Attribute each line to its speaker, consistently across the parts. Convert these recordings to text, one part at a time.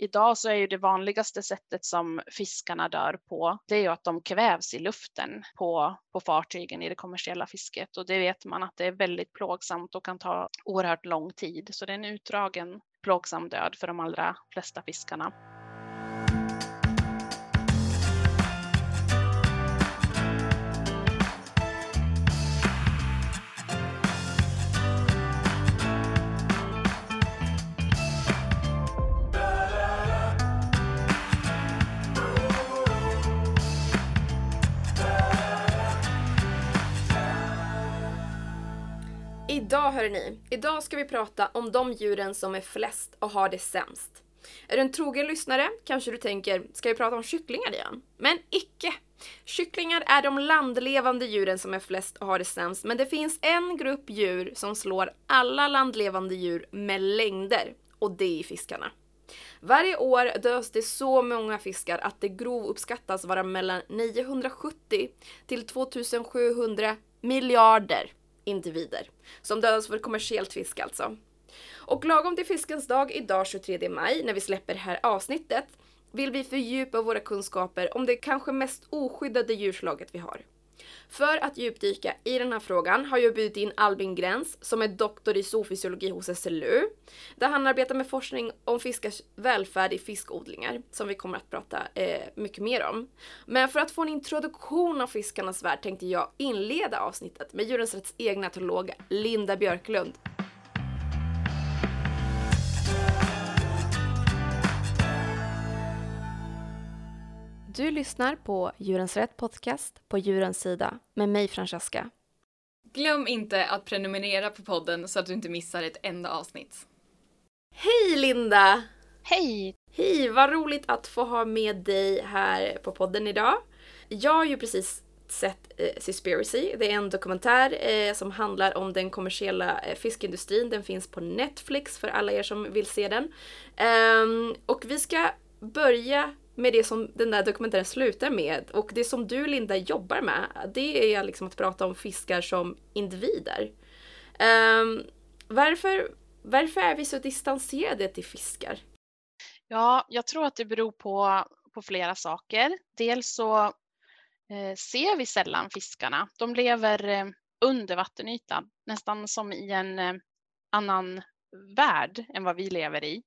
Speaker 1: idag så är ju det vanligaste sättet som fiskarna dör på, det är ju att de kvävs i luften på, på fartygen i det kommersiella fisket och det vet man att det är väldigt plågsamt och kan ta oerhört lång tid. Så det är en utdragen plågsam död för de allra flesta fiskarna.
Speaker 2: Idag hörni, idag ska vi prata om de djuren som är flest och har det sämst. Är du en trogen lyssnare kanske du tänker, ska vi prata om kycklingar igen? Men icke! Kycklingar är de landlevande djuren som är flest och har det sämst, men det finns en grupp djur som slår alla landlevande djur med längder, och det är fiskarna. Varje år döds det så många fiskar att det grov uppskattas vara mellan 970 till 2700 miljarder individer. Som dödas för kommersiellt fiske alltså. Och lagom till fiskens dag idag 23 maj, när vi släpper det här avsnittet, vill vi fördjupa våra kunskaper om det kanske mest oskyddade djurslaget vi har. För att djupdyka i den här frågan har jag bjudit in Albin Gräns som är doktor i zoofysiologi hos SLU. Där han arbetar med forskning om fiskars välfärd i fiskodlingar som vi kommer att prata eh, mycket mer om. Men för att få en introduktion av fiskarnas värld tänkte jag inleda avsnittet med Djurens Rätts egna etolog Linda Björklund. Du lyssnar på Djurens Rätt Podcast på Djurens Sida med mig Francesca.
Speaker 3: Glöm inte att prenumerera på podden så att du inte missar ett enda avsnitt.
Speaker 2: Hej Linda!
Speaker 1: Hej!
Speaker 2: Hej, vad roligt att få ha med dig här på podden idag. Jag har ju precis sett eh, Seaspiracy. Det är en dokumentär eh, som handlar om den kommersiella eh, fiskindustrin. Den finns på Netflix för alla er som vill se den. Um, och vi ska börja med det som den där dokumentären slutar med och det som du Linda jobbar med, det är liksom att prata om fiskar som individer. Um, varför, varför är vi så distanserade till fiskar?
Speaker 1: Ja, jag tror att det beror på, på flera saker. Dels så eh, ser vi sällan fiskarna. De lever eh, under vattenytan, nästan som i en eh, annan värld än vad vi lever i.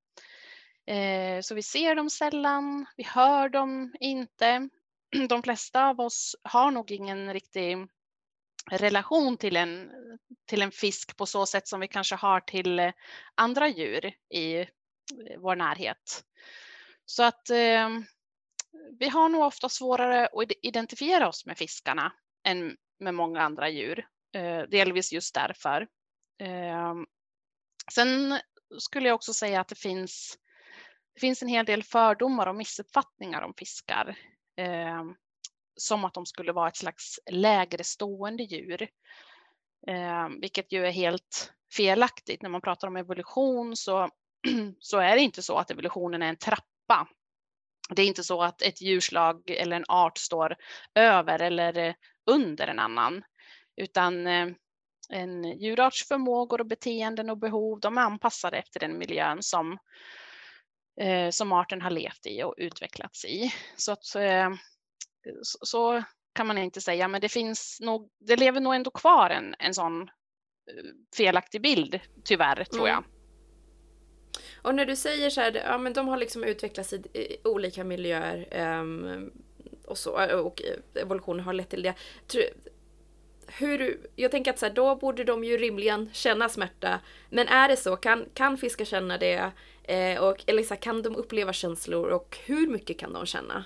Speaker 1: Eh, så vi ser dem sällan, vi hör dem inte. De flesta av oss har nog ingen riktig relation till en, till en fisk på så sätt som vi kanske har till eh, andra djur i eh, vår närhet. Så att eh, vi har nog ofta svårare att identifiera oss med fiskarna än med många andra djur. Eh, delvis just därför. Eh, sen skulle jag också säga att det finns det finns en hel del fördomar och missuppfattningar om fiskar. Eh, som att de skulle vara ett slags lägre stående djur. Eh, vilket ju är helt felaktigt. När man pratar om evolution så, så är det inte så att evolutionen är en trappa. Det är inte så att ett djurslag eller en art står över eller eh, under en annan. Utan eh, en djurarts förmågor och beteenden och behov, de är anpassade efter den miljön som, eh, som arten har levt i och utvecklats i. Så, att, eh, så, så, kan man inte säga, men det finns nog, det lever nog ändå kvar en, en sån eh, felaktig bild, tyvärr, tror jag. Mm.
Speaker 2: Och när du säger så här, ja men de har liksom utvecklats i, i olika miljöer um, och så, och evolutionen har lett till det. Hur, jag tänker att så här, då borde de ju rimligen känna smärta. Men är det så? Kan, kan fiskar känna det? Eh, och, eller så kan de uppleva känslor och hur mycket kan de känna?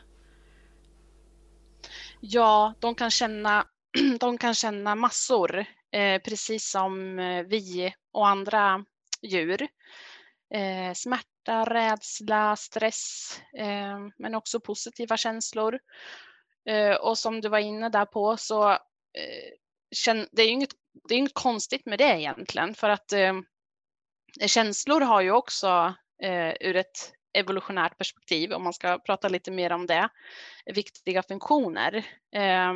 Speaker 1: Ja, de kan känna, de kan känna massor, eh, precis som eh, vi och andra djur. Eh, smärta, rädsla, stress, eh, men också positiva känslor. Eh, och som du var inne där på så eh, det är inget, det är inget konstigt med det egentligen för att eh, känslor har ju också eh, ur ett evolutionärt perspektiv, om man ska prata lite mer om det, viktiga funktioner. Eh,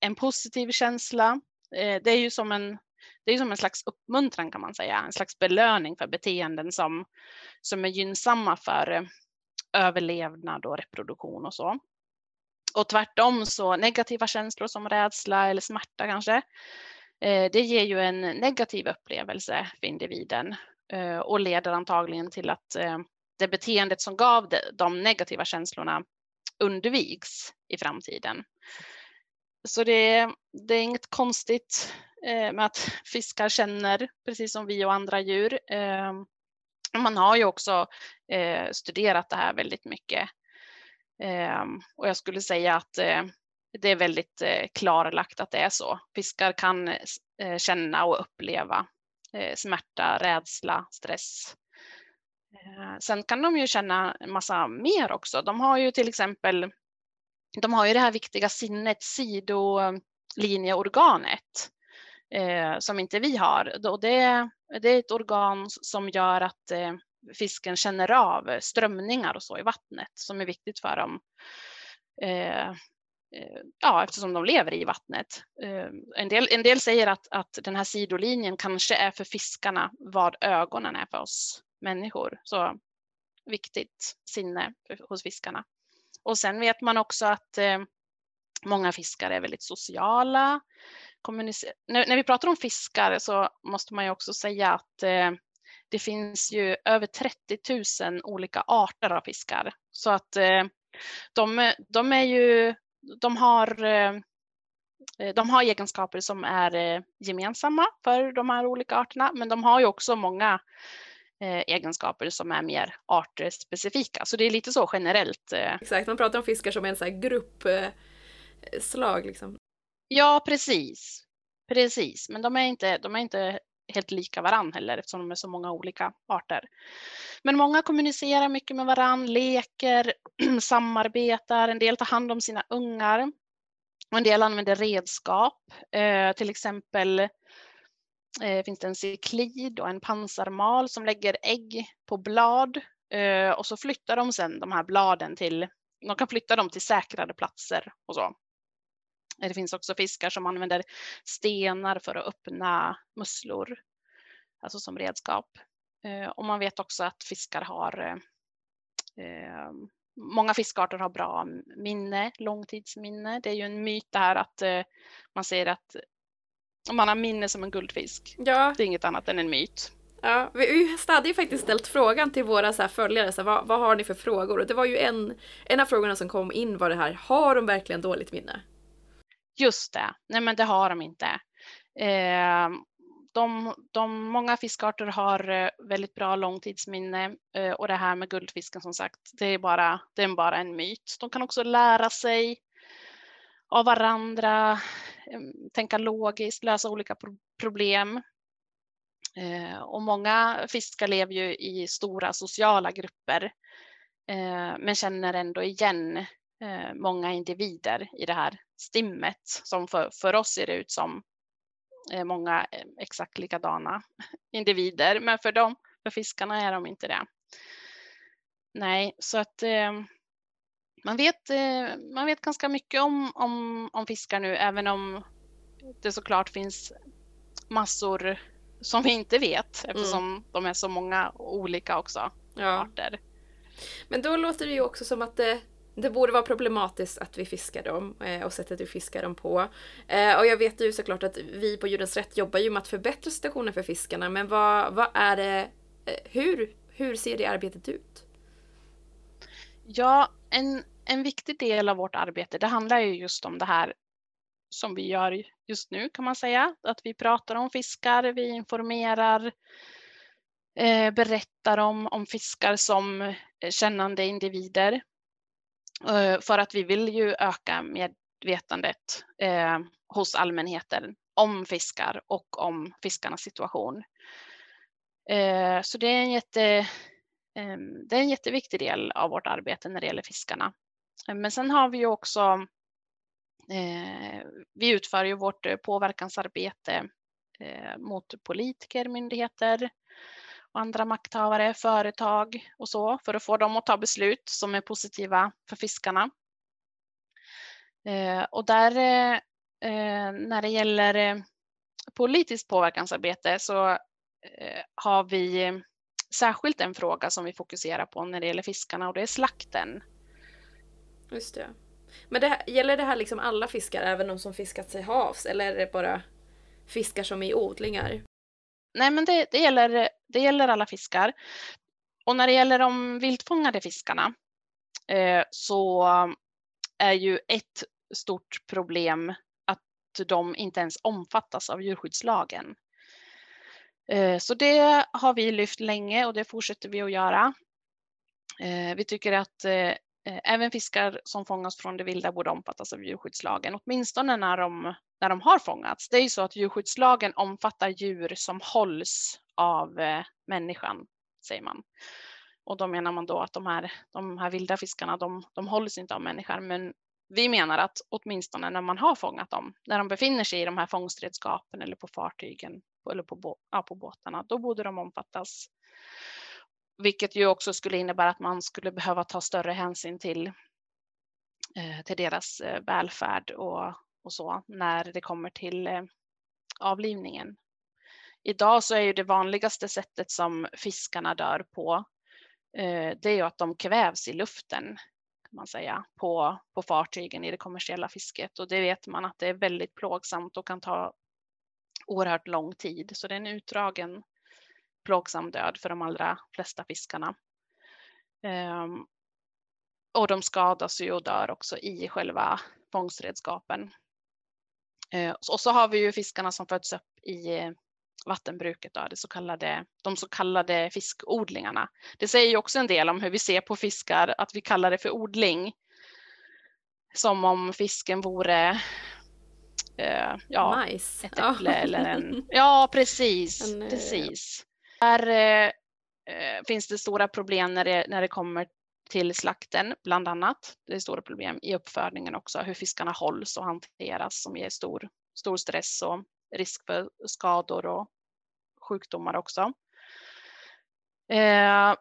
Speaker 1: en positiv känsla, eh, det är ju som en det är som en slags uppmuntran kan man säga, en slags belöning för beteenden som, som är gynnsamma för, överlevnad och reproduktion och så. Och tvärtom så negativa känslor som rädsla eller smärta kanske, eh, det ger ju en negativ upplevelse för individen Eh, och leder antagligen till att eh, det beteendet som gav de negativa känslorna undviks i framtiden. Så det, det är inget konstigt eh, med att fiskar känner precis som vi och andra djur. Man har ju också studerat det här väldigt mycket och jag skulle säga att det är väldigt klarlagt att det är så. Fiskar kan känna och uppleva Eh, smärta, rädsla, stress. Eh, sen kan de ju känna en massa mer också. De har ju till exempel de har ju det här viktiga sinnet, sidolinjeorganet, eh, som inte vi har. Och det, det, är ett organ som gör att eh, fisken känner av strömningar och så i vattnet som är viktigt för dem. Eh Eh, ja, eftersom de lever i vattnet. Eh, en del, en del säger att, att den här sidolinjen kanske är för fiskarna vad ögonen är för oss människor. Så viktigt sinne hos fiskarna. Och sen vet man också att eh, många fiskar är väldigt sociala. När, när, vi pratar om fiskar så måste man ju också säga att det finns ju över 30 000 olika arter av fiskar. Så att de, de, är ju, de har eh, de har egenskaper som är eh, gemensamma för de här olika arterna, men de har ju också många Eh, egenskaper som är mer artspecifika. Så det är lite så generellt.
Speaker 2: Exakt, man pratar om fiskar som en så gruppslag. Liksom.
Speaker 1: Ja, precis. Precis, men de är inte, de är inte helt lika varann heller eftersom de är så många olika arter. Men många kommunicerar mycket med varann, leker, samarbetar, en del tar hand om sina ungar och en del använder redskap, eh, till exempel eh, finns det en cyklid och en pansarmal som lägger ägg på blad eh, och så flyttar de sedan de här bladen till, de kan flytta dem till säkrare platser och så. Det finns också fiskar som använder stenar för att öppna musslor, alltså som redskap. Eh, och man vet också att fiskar har eh, Många fiskarter har bra minne, långtidsminne. Det är ju en myt det här att eh, man säger att man har minne som en guldfisk. Ja. Det är inget annat än en myt.
Speaker 2: Ja, vi hade ju faktiskt ställt frågan till våra så följare, så här, vad, vad, har ni för frågor? Och det var ju en, en av frågorna som kom in var det här, har de verkligen dåligt minne?
Speaker 1: Just det, nej men det har de inte. Eh, de, de, många fiskarter har eh, väldigt bra långtidsminne eh, och det här med guldfisken som sagt, det är bara, det är bara en myt. De kan också lära sig av varandra, ehm, tänka logiskt, lösa olika problem. Ehm, och många fiskar lever ju i stora sociala grupper eh, men känner ändå igen många individer i det här stimmet som för, för oss ser ut som många exakt likadana individer men för dem, för fiskarna är de inte det. Nej, så att man vet, eh, man vet ganska mycket om, om, om fiskar nu, även om det såklart finns massor som vi inte vet eftersom mm. de är så många olika också. Ja. Arter.
Speaker 2: Men då låter det ju också som att det, det borde vara problematiskt att vi fiskar dem eh, och sättet vi fiskar dem på. Eh, och jag vet ju såklart att vi på Djurens Rätt jobbar ju med att förbättra situationen för fiskarna. Men vad, vad är det, eh, hur, hur ser det arbetet ut?
Speaker 1: Ja, en, en viktig del av vårt arbete, det handlar ju just om det här som vi gör just nu kan man säga. Att vi pratar om fiskar, vi informerar, eh, berättar om, om fiskar som eh, kännande individer. Eh, för att vi vill ju öka medvetandet eh, hos allmänheten om fiskar och om fiskarnas situation. Eh, så det är en jätte eh, det är en jätteviktig del av vårt arbete när det gäller fiskarna. Eh, men sen har vi ju också, eh, vi utför ju vårt eh, påverkansarbete eh, mot politiker, myndigheter andra makthavare, företag och så för att få dem att ta beslut som är positiva för fiskarna. Eh, och där eh, när det gäller eh, politiskt påverkansarbete så har vi särskilt en fråga som vi fokuserar på när det gäller fiskarna och det är slakten.
Speaker 2: Just det. Men det här, gäller det här liksom alla fiskar, även de som fiskat sig havs, eller är det bara fiskar som är i odlingar?
Speaker 1: Nej, men det, det, gäller, det gäller alla fiskar. Och när det gäller de viltfångade fiskarna eh, så är ju ett stort problem att de inte ens omfattas av djurskyddslagen. Eh, så det har vi lyft länge och det fortsätter vi att göra. Eh, vi tycker att eh, Eh, även fiskar som fångas från det vilda borde omfattas av djurskyddslagen, åtminstone när de, när de har fångats. Det är ju så att djurskyddslagen omfattar djur som hålls av eh, människan, säger man. Och då menar man då att de här, de här vilda fiskarna, de, de hålls inte av människan, men vi menar att åtminstone när man har fångat dem, när de befinner sig i de här fångstredskapen eller på fartygen eller på, ja, på båtarna, då borde de omfattas. Vilket ju också skulle innebära att man skulle behöva ta större hänsyn till, eh, till deras eh, välfärd och, och så när det kommer till eh, avlivningen. Idag så är ju det vanligaste sättet som fiskarna dör på, det är ju att de kvävs i luften kan man säga, på, på fartygen i det kommersiella fisket. Och det vet man att det är väldigt plågsamt och kan ta oerhört lång tid. Så det är en utdragen plågsam död för de allra flesta fiskarna. Um, och de skadas ju och dör också i själva fångstredskapen. Uh, och så har vi ju fiskarna som föds upp i vattenbruket, då, det så kallade, de så kallade fiskodlingarna. Det säger ju också en del om hur vi ser på fiskar, att vi kallar det för odling. Som om fisken vore eh, ja,
Speaker 2: Mais.
Speaker 1: ett äpple eller en... Ja, precis. En, eh, precis. Där eh, eh, finns det stora problem när det, när det kommer till slakten, bland annat. Det är stora problem i uppfödningen också, hur fiskarna hålls och hanteras som ger stor, stor stress och risk för skador och sjukdomar också. Eh,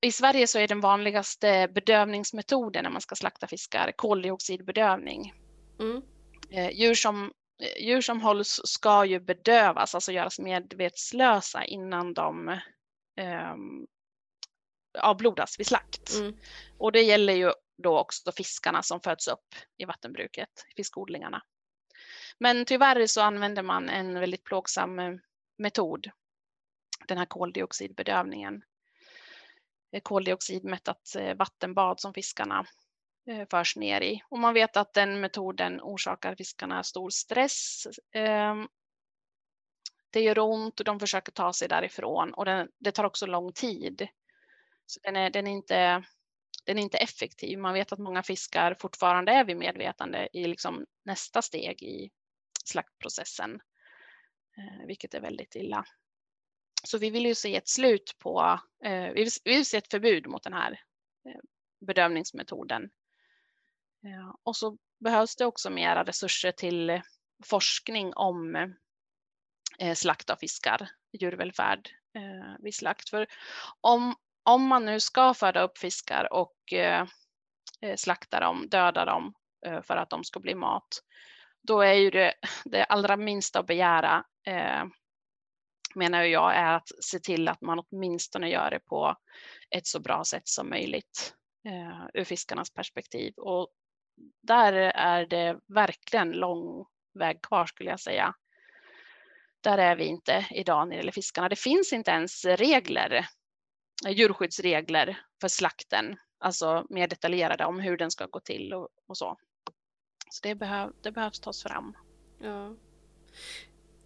Speaker 1: I Sverige så är den vanligaste bedövningsmetoden när man ska slakta fiskar koldioxidbedövning. Mm. Eh, djur, som, djur som hålls ska ju bedövas, alltså göras medvetslösa innan de eh, avblodas vid slakt. Mm. Och det gäller ju då också fiskarna som föds upp i vattenbruket, fiskodlingarna. Men tyvärr så använder man en väldigt plågsam eh, metod, den här koldioxidbedövningen. Koldioxidmättat eh, vattenbad som fiskarna eh, Eh, förs ner i. Och man vet att den metoden orsakar fiskarna stor stress. Ehm, det gör ont och de försöker ta sig därifrån och det tar också lång tid. Så den, är, den, är inte, den är inte effektiv. Man vet att många fiskar fortfarande är vid medvetande i liksom nästa steg i slaktprocessen, eh, vilket är väldigt illa. Så vi vill ju se ett slut på, eh, vi vill se ett förbud mot den här bedövningsmetoden. bedömningsmetoden. Och så behövs det också mera resurser till eh, forskning om eh, slakt av fiskar, djurvälfärd eh, vid slakt. För om, om man nu ska föda upp fiskar och slakta dem, döda dem för att de ska bli mat, då är ju det, det allra minsta att begära eh, menar jag är att se till att man åtminstone gör det på ett så bra sätt som möjligt eh, ur fiskarnas perspektiv. Och där är det verkligen lång väg kvar skulle jag säga. Där är vi inte idag när det gäller fiskarna. Det finns inte ens regler, eh, djurskyddsregler för slakten, alltså mer detaljerade om hur den ska gå till och, och så. Så det, behöv, det behövs tas fram.
Speaker 2: Ja.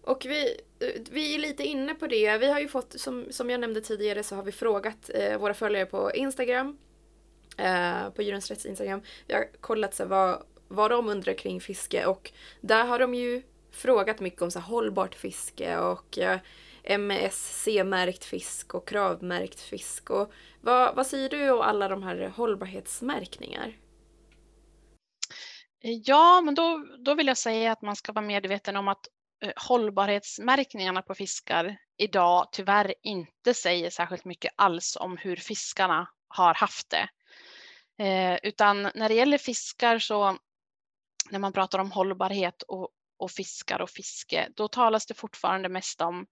Speaker 2: Och vi, eh, vi är lite inne på det. Vi har ju fått, som, som jag nämnde tidigare, så har vi frågat eh, våra följare på Instagram. Eh, på Djurens Rätts Instagram. Vi har kollat så vad, vad de undrar kring fiske och där har de ju frågat mycket om så hållbart fiske och eh, MSC-märkt fisk och kravmärkt fisk. Och vad, vad säger du om alla de här hållbarhetsmärkningar?
Speaker 1: Ja, men då, då vill jag säga att man ska vara medveten om att eh, hållbarhetsmärkningarna på fiskar idag tyvärr inte säger särskilt mycket alls om hur fiskarna har haft det. Eh, utan när det gäller fiskar så när man pratar om hållbarhet och, och fiskar och fiske, då talas det fortfarande mest om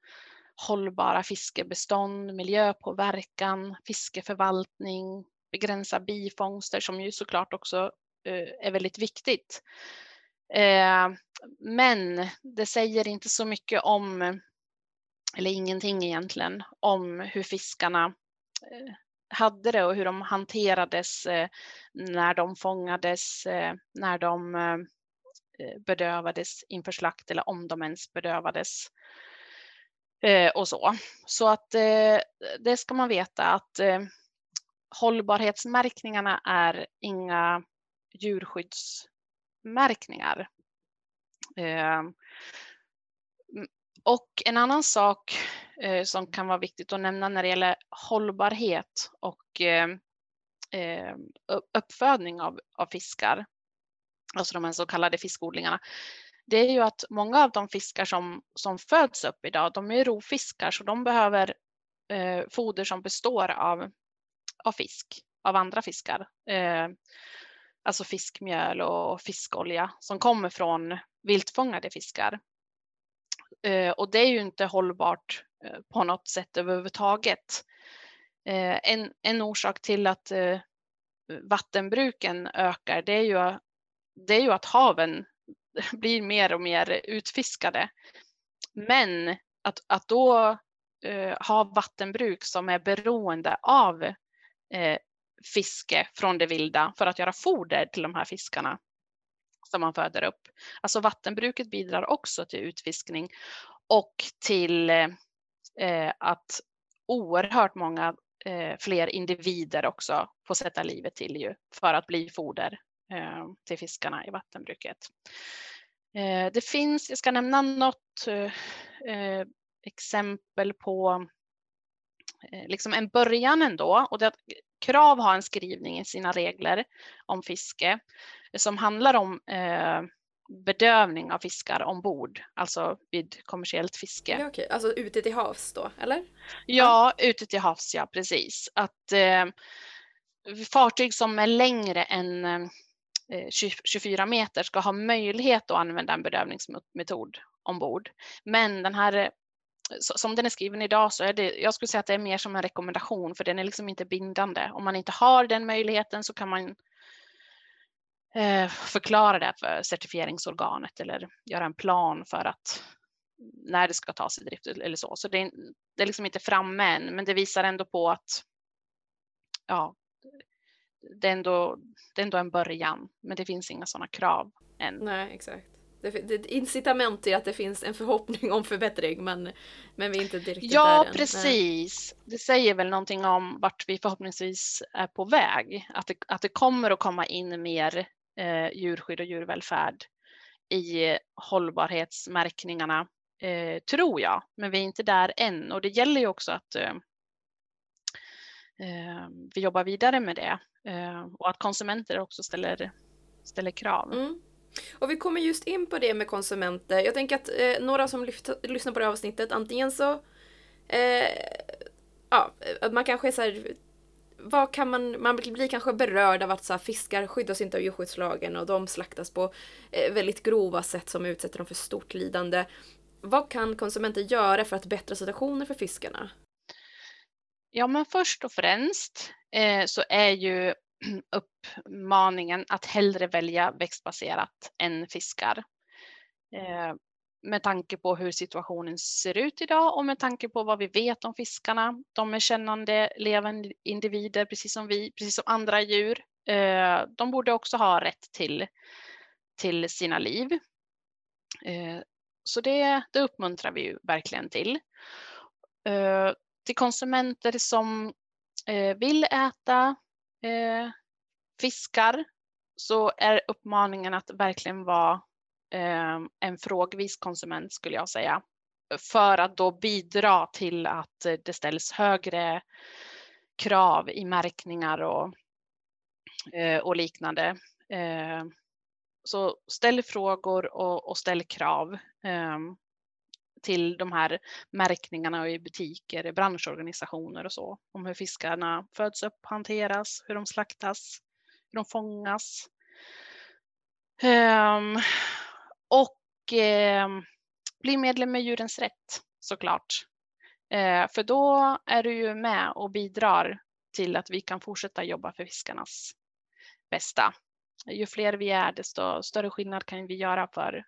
Speaker 1: hållbara fiskebestånd, miljöpåverkan, fiskeförvaltning, begränsa bifångster som ju såklart också eh, är väldigt viktigt. Eh, men det säger inte så mycket om, eller ingenting egentligen, om hur fiskarna eh, hade det och hur de hanterades eh, när de fångades, eh, när de eh, bedövades inför slakt eller om de ens bedövades och så. Så att det ska man veta att hållbarhetsmärkningarna är inga djurskyddsmärkningar. Och en annan sak eh, som kan vara viktigt att nämna när det gäller hållbarhet och eh, eh uppfödning av, av fiskar, alltså de här så kallade fiskodlingarna, det är ju att många av de fiskar som, som föds upp idag, de är rovfiskar så de behöver eh, foder som består av, av fisk, av andra fiskar. Eh, alltså fiskmjöl och fiskolja som kommer från viltfångade fiskar. Eh, och det är ju inte hållbart eh, på något sätt överhuvudtaget. Eh, en, en orsak till att eh, vattenbruken ökar det är ju, det är ju att haven blir mer och mer utfiskade. Men att, att då eh, ha vattenbruk som är beroende av eh, fiske från det vilda för att göra foder till de här fiskarna som man föder upp. Alltså vattenbruket bidrar också till utfiskning och till eh, att oerhört många eh, fler individer också får sätta livet till ju för att bli foder eh, till fiskarna i vattenbruket. Eh, det finns, jag ska nämna något eh, exempel på eh, liksom en början ändå och det att Krav har en skrivning i sina regler om fiske som handlar om eh, bedövning av fiskar ombord, alltså vid kommersiellt fiske.
Speaker 2: Ja, okej. Alltså ute till havs då, eller?
Speaker 1: Ja, ute till havs, ja precis. Att eh, fartyg som är längre än eh, 24 meter ska ha möjlighet att använda en bedövningsmetod ombord. Men den här som den är skriven idag så är det, jag skulle säga att det är mer som en rekommendation för den är liksom inte bindande. Om man inte har den möjligheten så kan man eh, förklara det för certifieringsorganet eller göra en plan för att när det ska tas i drift eller så. Så det är, det är liksom inte framme än, men det visar ändå på att ja, det är ändå, det är ändå en början, men det finns inga sådana krav än.
Speaker 2: Nej, exakt. Det, det är incitament till att det finns en förhoppning om förbättring men, men vi är inte direkt
Speaker 1: ja,
Speaker 2: där
Speaker 1: än. Ja precis. Det säger väl någonting om vart vi förhoppningsvis är på väg. Att det, att det kommer att komma in mer eh, djurskydd och djurvälfärd i hållbarhetsmärkningarna eh, tror jag. Men vi är inte där än och det gäller ju också att eh, eh, vi jobbar vidare med det eh, och att konsumenter också ställer, ställer krav.
Speaker 2: Mm. Och vi kommer just in på det med konsumenter. Jag tänker att eh, några som lyft, lyssnar på det här avsnittet, antingen så... Eh, ja, man kanske är så här, vad kan man, man blir kanske berörd av att så här, fiskar skyddas inte av djurskyddslagen och de slaktas på eh, väldigt grova sätt som utsätter dem för stort lidande. Vad kan konsumenter göra för att bättra situationen för fiskarna?
Speaker 1: Ja, men först och främst eh, så är ju uppmaningen att hellre välja växtbaserat än fiskar. Eh, med tanke på hur situationen ser ut idag och med tanke på vad vi vet om fiskarna. De är kännande levande individer precis som vi, precis som andra djur. Eh, de borde också ha rätt till, till sina liv. Eh, så det, det uppmuntrar vi ju verkligen till. Eh, till konsumenter som vill äta fiskar så är uppmaningen att verkligen vara Ehm, en frågvis konsument skulle jag säga. För att då bidra till att eh, det ställs högre krav i märkningar och, eh, och liknande. Eh, så ställ frågor och, och ställ krav. Eh, till de här märkningarna i butiker, i branschorganisationer och så. Om hur fiskarna föds upp, hanteras, hur de slaktas, hur de fångas. Um, och um, bli medlem med Djurens Rätt såklart. Eh, för då är du ju med och bidrar till att vi kan fortsätta jobba för fiskarnas bästa. Ju fler vi är, desto större skillnad kan vi göra för,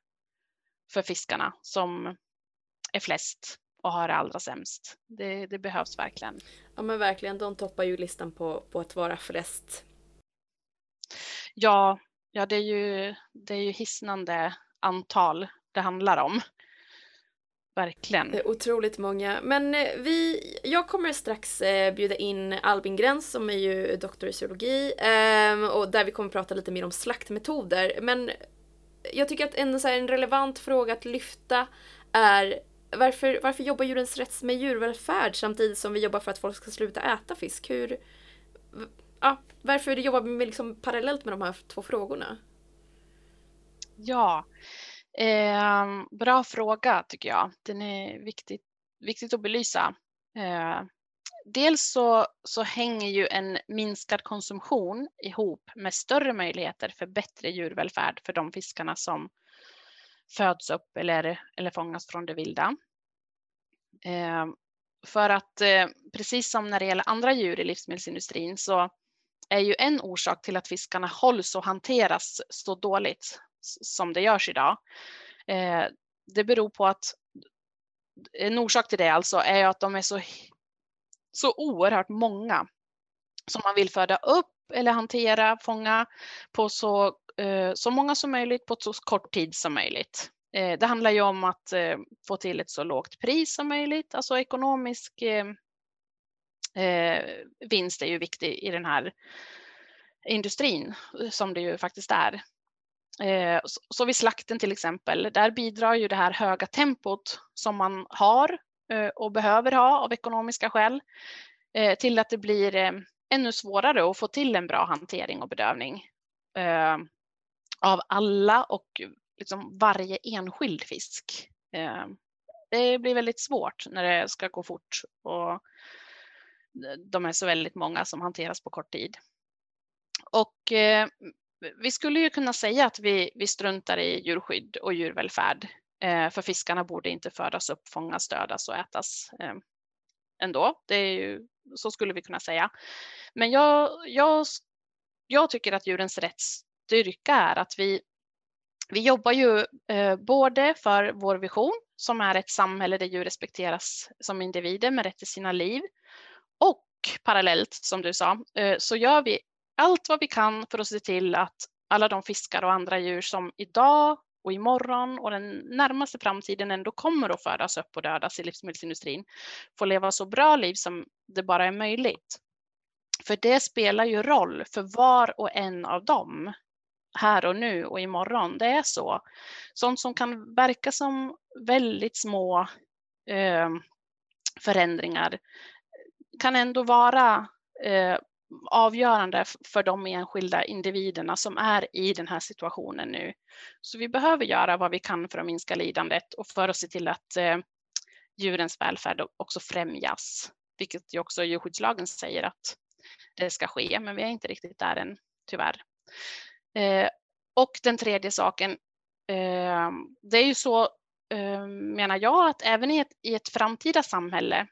Speaker 1: för fiskarna som är flest och har det allra sämst. Det, det behövs verkligen.
Speaker 2: Ja men verkligen, de toppar ju listan på, på att vara flest.
Speaker 1: Ja, ja det, är ju, det är ju hisnande antal det handlar om. Verkligen.
Speaker 2: Det är otroligt många. Men eh, vi, jag kommer strax eh, bjuda in Albin Gräns som är ju doktor i zoologi ehm, och där vi kommer prata lite mer om slaktmetoder. Men jag tycker att en, så här, en relevant fråga att lyfta är varför, varför jobbar Djurens Rätt med djurvälfärd samtidigt som vi jobbar för att folk ska sluta äta fisk? Hur, ja, varför jobbar vi liksom parallellt med de här två frågorna?
Speaker 1: Ja, eh, bra fråga tycker jag. Den är viktigt, viktigt att belysa. Eh, dels så, så hänger ju en minskad konsumtion ihop med större möjligheter för bättre djurvälfärd för de fiskarna som föds upp eller, eller fångas från det vilda. Eh, för att eh, precis som när det gäller andra djur i livsmedelsindustrin så är ju en orsak till att fiskarna hålls och hanteras så dåligt som det görs idag. Eh, det beror på att en orsak till det alltså är att de är så, så oerhört många som man vill föda upp eller hantera, fånga på så, eh, så många som möjligt på så kort tid som möjligt. Eh, det handlar ju om att eh, få till ett så lågt pris som möjligt, alltså ekonomisk eh, eh vinst är ju viktig i den här industrin som det ju faktiskt är. Eh, så vid slakten till exempel, där bidrar ju det här höga tempot som man har eh, och behöver ha av ekonomiska skäl eh, till att det blir ännu svårare att få till en bra hantering och bedövning av alla och liksom varje enskild fisk. Det blir väldigt svårt när det ska gå fort och de är så väldigt många som hanteras på kort tid. Och vi skulle ju kunna säga att vi, vi struntar i djurskydd och djurvälfärd eh, för fiskarna borde inte födas upp, fångas, dödas och ätas eh, ändå. Det är ju, så skulle vi kunna säga. Men jag, jag, jag tycker att djurens rätts styrka är att vi vi jobbar ju eh, både för vår vision som är ett samhälle där djur respekteras som individer med rätt till sina liv och parallellt som du sa eh, så gör vi allt vad vi kan för att se till att alla de fiskar och andra djur som idag och imorgon och den närmaste framtiden ändå kommer att födas upp och dödas i livsmedelsindustrin får leva så bra liv som det bara är möjligt. För det spelar ju roll för var och en av dem här och nu och imorgon. Det är så. Sånt som kan verka som väldigt små eh, förändringar kan ändå vara eh, avgörande för de enskilda individerna som är i den här situationen nu. Så vi behöver göra vad vi kan för att minska lidandet och för att se till att eh, djurens välfärd också främjas, vilket ju också djurskyddslagen säger att det ska ske, men vi är inte riktigt där än, tyvärr. Eh, och den tredje saken, eh, det är ju så eh, menar jag att även i ett, i ett framtida samhälle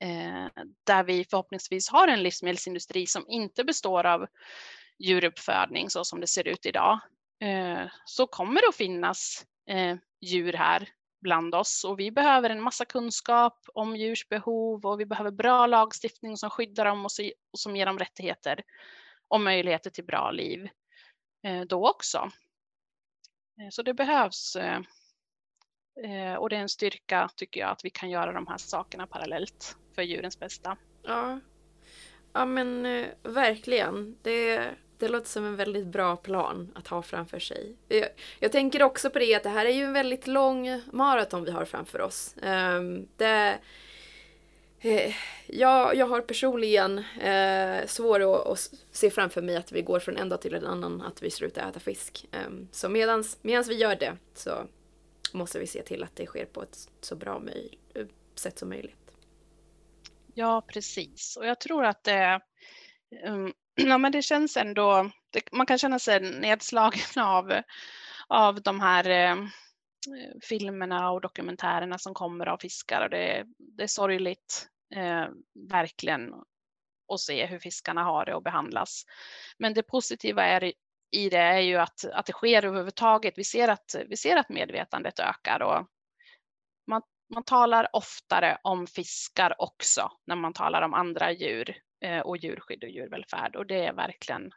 Speaker 1: Eh, där vi förhoppningsvis har en livsmedelsindustri som inte består av djuruppfödning så som det ser ut idag, eh, så kommer det att finnas eh, djur här bland oss och vi behöver en massa kunskap om djurs behov och vi behöver bra lagstiftning som skyddar dem och som ger dem rättigheter och möjligheter till bra liv. Eh, då också. Eh, så det behövs eh, och det är en styrka tycker jag att vi kan göra de här sakerna parallellt för djurens bästa.
Speaker 2: Ja, ja men eh, verkligen. Det, det låter som en väldigt bra plan att ha framför sig. Jag, jag, tänker också på det att det här är ju en väldigt lång maraton vi har framför oss. Ehm, det, eh, jag, jag har personligen eh, svårt att, att, se framför mig att vi går från en dag till en annan att vi slutar äta fisk. Eh, så medans, medans vi gör det så måste vi se till att det sker på ett så bra sätt som möjligt.
Speaker 1: Ja, precis. Och jag tror att det, um, ja, men det känns ändå, det, man kan känna sig nedslagen av, av de här ehm, filmerna och dokumentärerna som kommer av fiskar och det, det är sorgligt eh, verkligen att se hur fiskarna har det och behandlas. Men det positiva är i det är ju att, att det sker överhuvudtaget. Vi ser att, vi ser att medvetandet ökar och man, man talar oftare om fiskar också när man talar om andra djur eh, och djurskydd och djurvälfärd och det är verkligen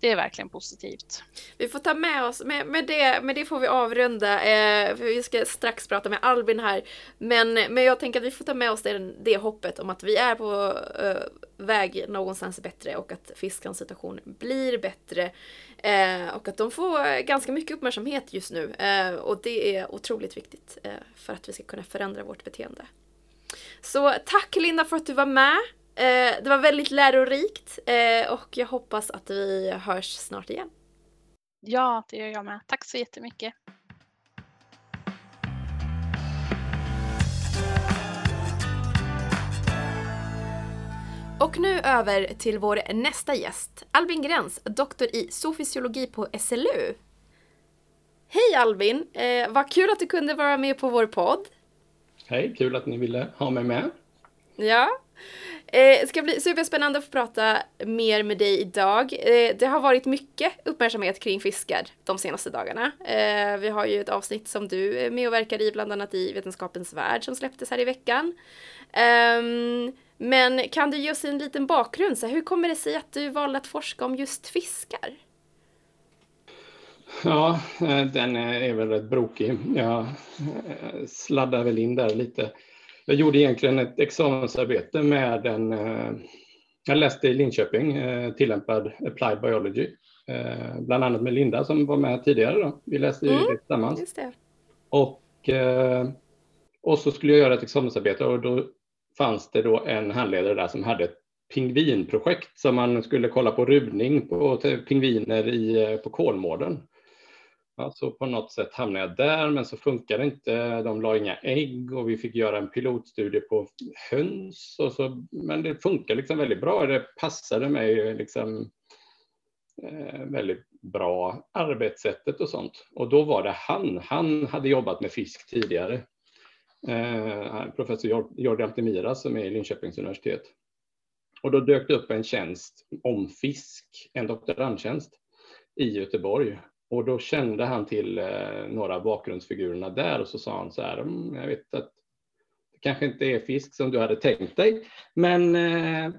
Speaker 1: det är verkligen positivt.
Speaker 2: Vi får ta med oss, med, med, det, med det får vi avrunda, eh, för vi ska strax prata med Albin här. Men, men jag tänker att vi får ta med oss det, det hoppet om att vi är på eh, väg någonstans bättre och att fiskans situation blir bättre. Eh, och att de får ganska mycket uppmärksamhet just nu. Eh, och det är otroligt viktigt eh, för att vi ska kunna förändra vårt beteende. Så tack Linda för att du var med. Eh, det var väldigt lärorikt eh, och jag hoppas att vi hörs snart igen.
Speaker 1: Ja, det gör jag med. Tack så jättemycket.
Speaker 2: Och nu över till vår nästa gäst, Albin Gräns, doktor i zoofysiologi på SLU. Hej Albin! Eh, vad kul att du kunde vara med på vår podd.
Speaker 4: Hej, kul att ni ville ha mig med.
Speaker 2: Ja, det eh, ska bli superspännande att få prata mer med dig idag. Eh, det har varit mycket uppmärksamhet kring fiskar de senaste dagarna. Eh, vi har ju ett avsnitt som du är med och verkar i, bland annat i Vetenskapens Värld som släpptes här i veckan. Ehm, men kan du ge oss en liten bakgrund? Så hur kommer det sig att du valde att forska om just fiskar?
Speaker 4: Ja, den är väl rätt brokig. Jag sladdar väl in där lite jag gjorde egentligen ett examensarbete med en, eh, jag läste i Linköping, eh, tillämpad applied biology, eh, bland annat med Linda som var med tidigare. Då. Vi läste ju mm, det tillsammans. Det. Och, och så skulle jag göra ett examensarbete och då fanns det då en handledare där som hade ett pingvinprojekt som man skulle kolla på ruvning på pingviner i, eh, på Kolmården. Ja, så på något sätt hamnade jag där, men så funkade inte. De la inga ägg och vi fick göra en pilotstudie på höns. Och så, men det funkar liksom väldigt bra. Det passade mig liksom, eh, väldigt bra, arbetssättet och sånt. Och då var det han. Han hade jobbat med fisk tidigare. Eh, professor Jordi Altemira som är i Linköpings universitet. Och då dök det upp en tjänst om fisk, en doktorandtjänst i Göteborg och då kände han till eh, några av bakgrundsfigurerna där och så sa han så här, mm, jag vet att det kanske inte är fisk som du hade tänkt dig, men eh,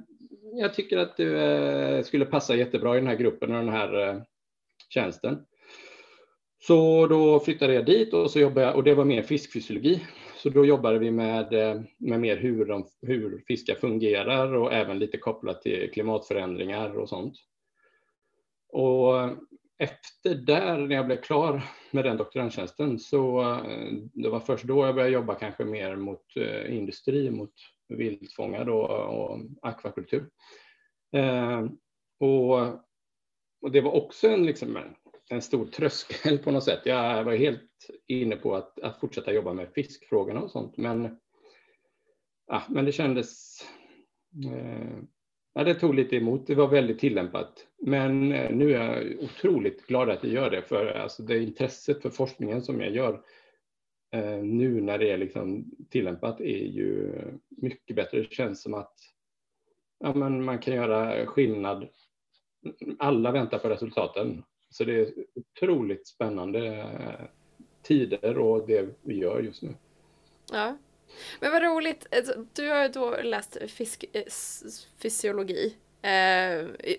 Speaker 4: jag tycker att du skulle passa jättebra i den här gruppen och den här tjänsten. Så då flyttade jag dit och, så jobbade jag, och det var mer fiskfysiologi. Så då jobbade vi med, eh, med mer hur, de, hur fiskar fungerar och även lite kopplat till klimatförändringar och sånt. Och eh, efter där, när jag blev klar med den doktorandtjänsten, så eh, det var först då jag började jobba kanske mer mot industri, mot viltfångad och, och akvakultur. Eh, och, och, det var också en, liksom, en stor tröskel på något sätt. Jag var helt inne på att, att fortsätta jobba med fiskfrågorna och sånt, men, ja, men det kändes eh, Ja, det tog lite emot. Det var väldigt tillämpat. Men eh, nu är jag otroligt glad att jag gör det, för alltså det intresset för forskningen som jag gör eh, nu när det är liksom tillämpat är ju mycket bättre. Det känns som att ja, men man kan göra skillnad. Alla väntar på resultaten. Så det är otroligt spännande tider och det vi gör just nu.
Speaker 2: Ja, men vad roligt, alltså, du har ju då läst fisk, eh, fysiologi. Eh,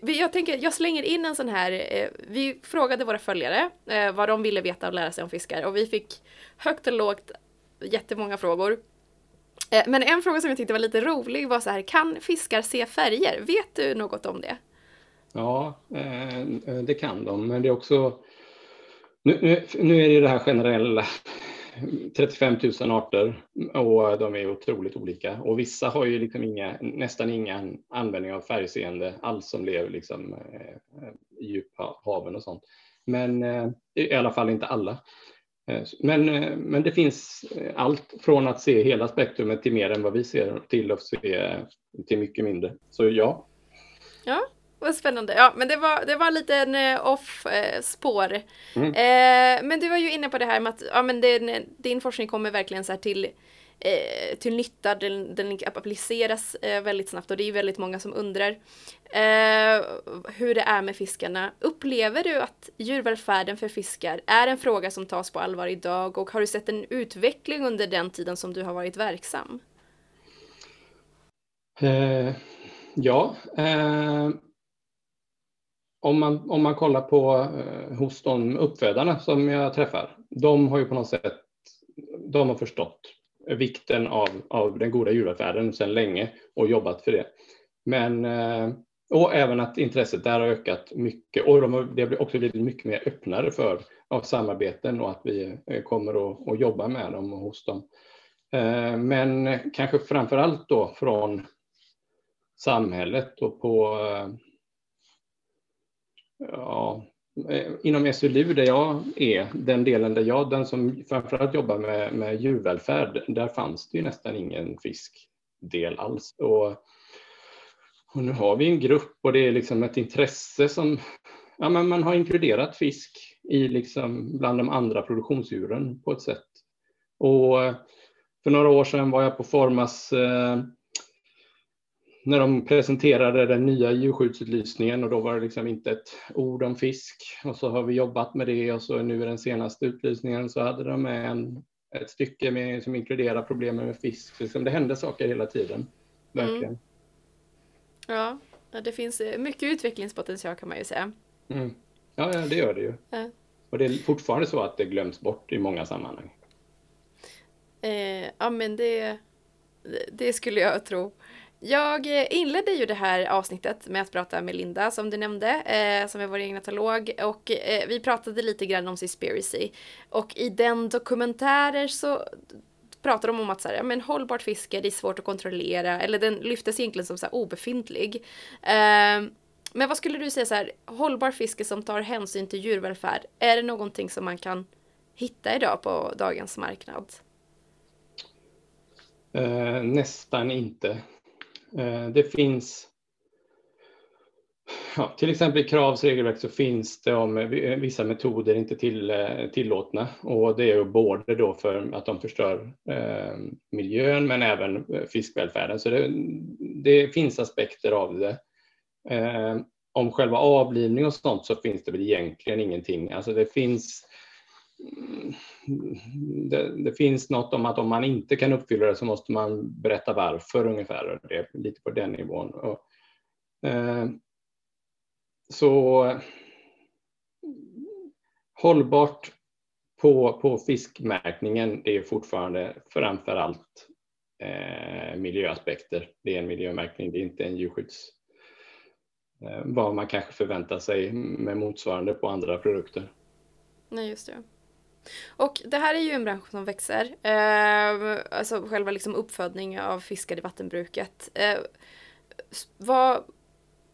Speaker 2: jag tänker, jag slänger in en sån här, eh, vi frågade våra följare vad de ville veta och lära sig om fiskar och vi fick högt och lågt jättemånga frågor. Men en fråga som jag tyckte var lite rolig var så här, kan fiskar se färger? Vet du något om det?
Speaker 4: Ja, eh, eh, det kan de, men det är också nu, nu, är det det här generella 35 000 arter och de är otroligt olika. Och vissa har ju liksom inga, nästan ingen användning av färgseende alls som lever liksom, eh, i djuphaven och sånt. Men i alla fall inte alla. Men, men det finns allt från att se hela spektrumet till mer än vad vi ser till att se till mycket mindre. Så ja.
Speaker 2: Ja, vad spännande. Ja, men det var, det var en liten eh, off-spår.
Speaker 4: Mm.
Speaker 2: Eh, men du var ju inne på det här med att ja, men det, din forskning kommer verkligen så till, eh, till nytta. Den, den appliceras eh, väldigt snabbt och det är väldigt många som undrar eh, hur det är med fiskarna. Upplever du att djurvälfärden för fiskar är en fråga som tas på allvar idag och har du sett en utveckling under den tiden som du har varit verksam?
Speaker 4: Eh, ja, om, man, om man kollar på eh, hos de uppfödarna som jag träffar, de har ju på något sätt de har förstått vikten av, av den goda djurvälfärden sedan länge och jobbat för det. Men, eh, och även att intresset där har ökat mycket och de har, det har också blivit mycket mer öppnare för av samarbeten och att vi eh, kommer att, att jobba med dem och hos dem. Eh, men kanske framför allt då från samhället och på eh, ja, eh, inom SLU där jag är, den delen där jag, den som framförallt jobbar med, med djurvälfärd, där fanns det ju nästan ingen fiskdel alls. Och, och nu har vi en grupp och det är liksom ett intresse som, ja men man har inkluderat fisk i liksom bland de andra produktionsdjuren på ett sätt. Och för några år sedan var jag på Formas eh, när de presenterade den nya djurskyddsutlysningen och då var det liksom inte ett ord om fisk. Och så har vi jobbat med det och så nu i den senaste utlysningen så hade de med en, ett stycke med, som inkluderar problemen med fisk. Liksom det hände saker hela tiden. Verkligen. Mm.
Speaker 2: Ja, det finns eh, mycket utvecklingspotential kan man ju säga.
Speaker 4: Mm. Ja, ja, det gör det ju. Ja. Och det är fortfarande så att det glöms bort i många sammanhang.
Speaker 2: Eh, ja, men det, det skulle jag tro. Jag eh, inledde ju det här avsnittet med att prata med Linda som du nämnde, eh, som är vår egen etolog och eh, vi pratade lite grann om Seaspiracy. Och i den dokumentären så pratar de om att så här, men hållbart fiske, det är svårt att kontrollera, eller den lyftes egentligen som så här, obefintlig. Eh, men vad skulle du säga så här, hållbar fiske som tar hänsyn till djurvälfärd, är det någonting som man kan hitta idag på dagens marknad?
Speaker 4: Eh, nästan inte. Eh, det finns Ja, till exempel i Kravs regelverk så finns det om eh, eh, vissa metoder inte till, tillåtna och det är både då för att de förstör eh, miljön men även fiskvälfärden. Så det, det finns aspekter av det. Eh, om själva avlivning och sånt så finns det väl egentligen ingenting. Alltså det finns Mm, det, det, finns något om att om man inte kan uppfylla det så måste man berätta varför ungefär. Det är lite på den nivån. Och, eh, så hållbart på, på fiskmärkningen det är fortfarande framför allt eh, miljöaspekter. Det är en miljömärkning, det är inte en djurskydds... Eh, vad man kanske förväntar sig med motsvarande på andra produkter.
Speaker 2: Nej, just det. Och det här är ju en bransch som växer. Eh, alltså själva liksom uppfödning av fiskar i vattenbruket. Eh, vad,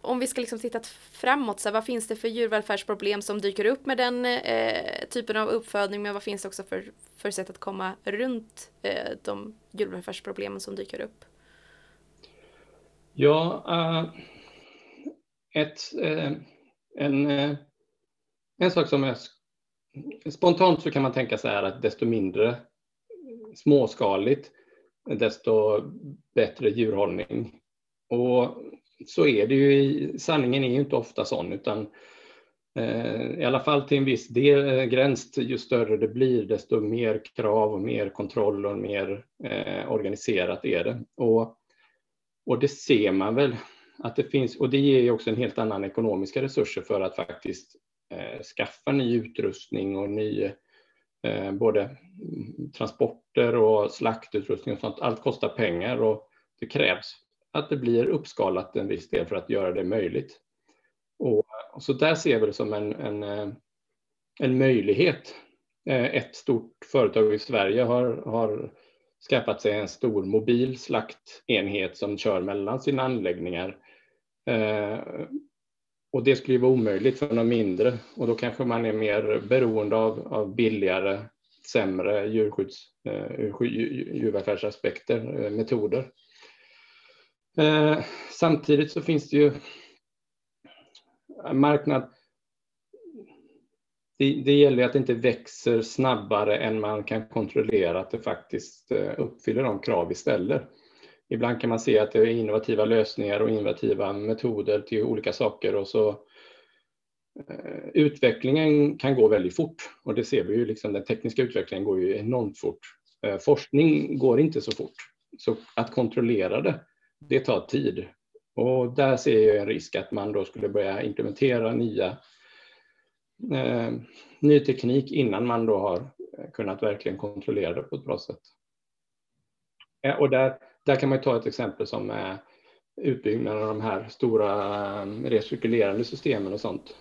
Speaker 2: om vi ska liksom titta framåt, så här, vad finns det för djurvälfärdsproblem som dyker upp med den eh, typen av uppfödning? Men vad finns det också för, för sätt att komma runt eh, de djurvälfärdsproblemen som dyker upp?
Speaker 4: Ja, uh, ett, uh, en, uh, en sak som jag spontant så kan man tänka så här att desto mindre småskaligt, desto bättre djurhållning. Och så är det ju, i, sanningen är ju inte ofta sån, utan eh, i alla fall till en viss del, eh, gräns, ju större det blir, desto mer krav och mer kontroll och mer eh, organiserat är det. Och, och det ser man väl att det finns, och det ger ju också en helt annan ekonomiska resurser för att faktiskt Eh, skaffa ny utrustning och ny eh, både transporter och slaktutrustning och sånt. Allt kostar pengar och det krävs att det blir uppskalat en viss del för att göra det möjligt. Och, så där ser vi det som en, en, eh, en möjlighet. Ett stort företag i Sverige har, har skaffat sig en stor mobil slaktenhet som kör mellan sina anläggningar och det skulle vara omöjligt för de mindre och då kanske man är mer beroende av, av billigare, sämre djurskydds, eh, djurvälfärdsaspekter, eh, metoder. Eh, samtidigt så finns det ju marknad, det, det gäller att det inte växer snabbare än man kan kontrollera att det faktiskt uppfyller de krav vi ställer. Ibland kan man se att det är innovativa lösningar och innovativa metoder till olika saker och så eh, utvecklingen kan gå väldigt fort och det ser vi ju, liksom, den tekniska utvecklingen går ju enormt fort. Eh, forskning går inte så fort, så att kontrollera det, det tar tid. Och där ser jag en risk att man då skulle börja implementera nya eh, ny teknik innan man då har kunnat verkligen kontrollera det på ett bra sätt. Eh, och där, där kan man ta ett exempel som är utbyggnaden av de här stora eh, recirkulerande systemen och sånt.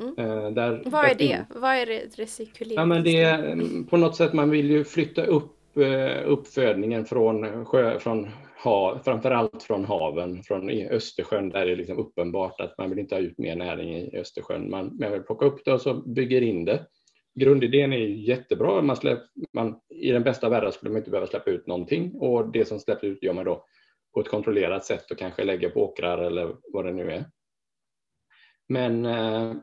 Speaker 2: Mm. Eh, där, Vad är det? Vad är det recirkulerande?
Speaker 4: Ja, men det är, mm, på något sätt man vill ju flytta upp uppfödningen från, sjö, från hav, framförallt från haven, från Östersjön där det är liksom uppenbart att man vill inte ha ut mer näring i Östersjön. Man, man vill plocka upp det och så bygger in det. Grundidén är jättebra. Man släpp, man, I den bästa världen skulle man inte behöva släppa ut någonting och det som släpps ut gör man då på ett kontrollerat sätt och kanske lägger på åkrar eller vad det nu är. Men, eh,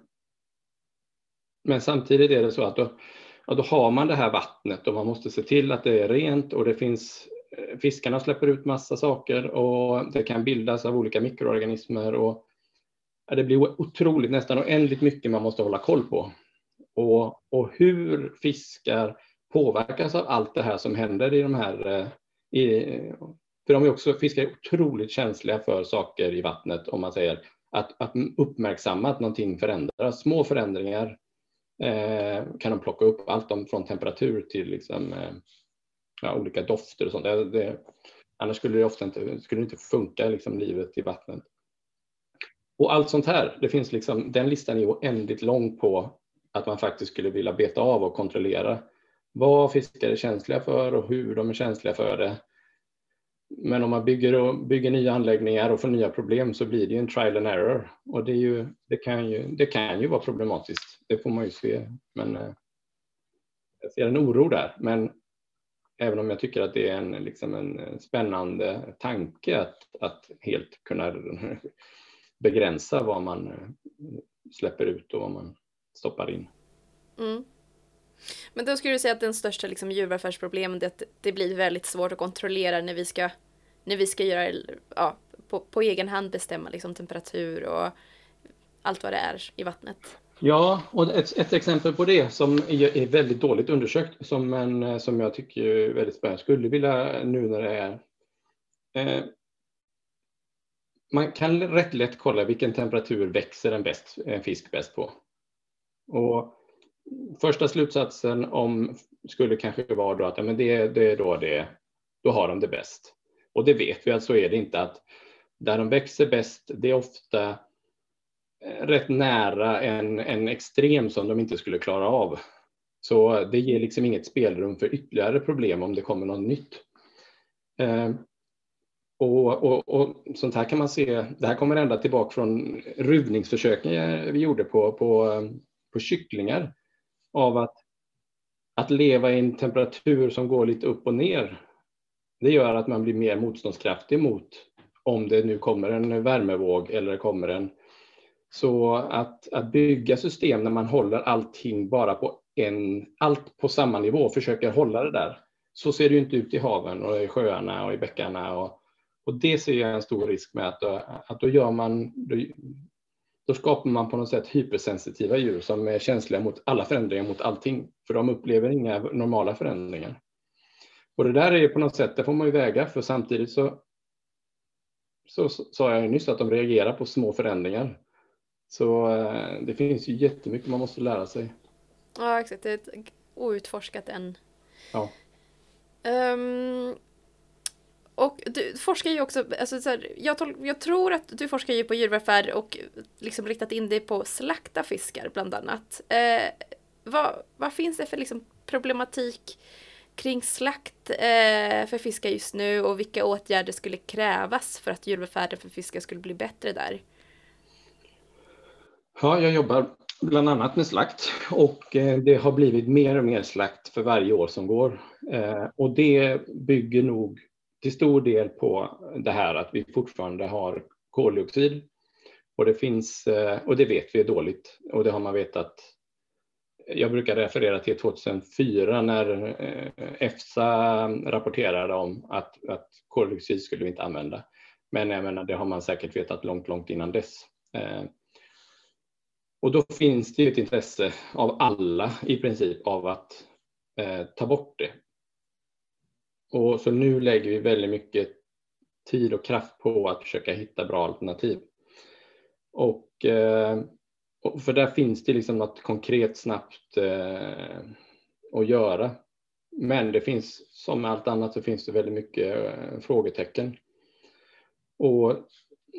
Speaker 4: men samtidigt är det så att då, då har man det här vattnet och man måste se till att det är rent och det finns eh, fiskarna släpper ut massa saker och det kan bildas av olika mikroorganismer och det blir otroligt, nästan oändligt mycket man måste hålla koll på. Och, och hur fiskar påverkas av allt det här som händer i de här eh, i, för de är också, fiskar är otroligt känsliga för saker i vattnet om man säger att, att uppmärksamma att någonting förändras. Små förändringar eh, kan de plocka upp, allt om, från temperatur till liksom, eh, ja, olika dofter och sånt. Det, det, annars skulle det ofta inte, skulle det inte funka, liksom, livet i vattnet. Och allt sånt här, det finns liksom, den listan är oändligt lång på att man faktiskt skulle vilja beta av och kontrollera vad fiskar är känsliga för och hur de är känsliga för det. Men om man bygger, och, bygger nya anläggningar och får nya problem så blir det ju en trial and error. Och det, är ju, det, kan, ju, det kan ju vara problematiskt, det får man ju se. Men eh, jag ser en oro där. Men även om jag tycker att det är en, liksom en spännande tanke att, att helt kunna begränsa vad man eh, släpper ut och vad man stoppar in.
Speaker 2: Mm. Men då skulle du säga att den största liksom, djurvälfärdsproblemet är att det blir väldigt svårt att kontrollera när vi ska, när vi ska göra, ja, på, på egen hand bestämma liksom, temperatur och allt vad det är i vattnet.
Speaker 4: Ja, och ett, ett, exempel på det som är, är väldigt dåligt undersökt, som, en, som jag tycker är väldigt spännande, skulle vilja nu när det är eh, man kan rätt lätt kolla vilken temperatur växer en, bäst, en fisk bäst på. Och första slutsatsen om skulle kanske vara då att ja, men det, det är då det, då har de det bäst. Och det vet vi att så är det inte att där de växer bäst, det är ofta eh, rätt nära en, en extrem som de inte skulle klara av. Så det ger liksom inget spelrum för ytterligare problem om det kommer något nytt. Eh, och, och, och, sånt här kan man se, det här kommer ända tillbaka från ruvningsförsöken eh, vi gjorde på, på, eh, på kycklingar av att, att leva i en temperatur som går lite upp och ner. Det gör att man blir mer motståndskraftig mot om det nu kommer en värmevåg eller det kommer en så att, att bygga system när man håller allting bara på en, allt på samma nivå, försöker hålla det där. Så ser det ju inte ut i haven och i sjöarna och i bäckarna. Och, och det ser jag en stor risk med att, att då gör man, då, då skapar man på något sätt hypersensitiva djur som är känsliga mot alla förändringar, mot allting. För de upplever inga normala förändringar. Och det där är på något sätt, det får man ju väga, för samtidigt så så sa jag nyss att de reagerar på små förändringar. Så eh, det finns ju jättemycket man måste lära sig.
Speaker 2: Ja, exakt. Det är outforskat än.
Speaker 4: Ja.
Speaker 2: Um, och du forskar ju också, alltså så här, jag, jag, tror att du forskar ju på djurvälfärd och liksom riktat in dig på slakta fiskar bland annat. Eh, vad, vad finns det för liksom problematik kring slakt eh, för fiskar just nu och vilka åtgärder skulle krävas för att djurvälfärden för fiskar skulle bli bättre där?
Speaker 4: Ja, jag jobbar bland annat med slakt och eh, det har blivit mer och mer slakt för varje år som går. Eh, och det bygger nog till stor del på det här att vi fortfarande har koldioxid Och det finns, eh, och det vet vi är dåligt och det har man vetat. Jag brukar referera till 2004 när eh, EFSA rapporterade om att, att koldioxid skulle vi inte använda. Men jag menar, det har man säkert vetat långt, långt innan dess. Eh, och då finns det ett intresse av alla i princip av att eh, ta bort det. Och så nu lägger vi väldigt mycket tid och kraft på att försöka hitta bra alternativ. Och, eh, och för där finns det liksom något konkret snabbt eh, att göra. Men det finns, som med allt annat, så finns det väldigt mycket eh, frågetecken. Och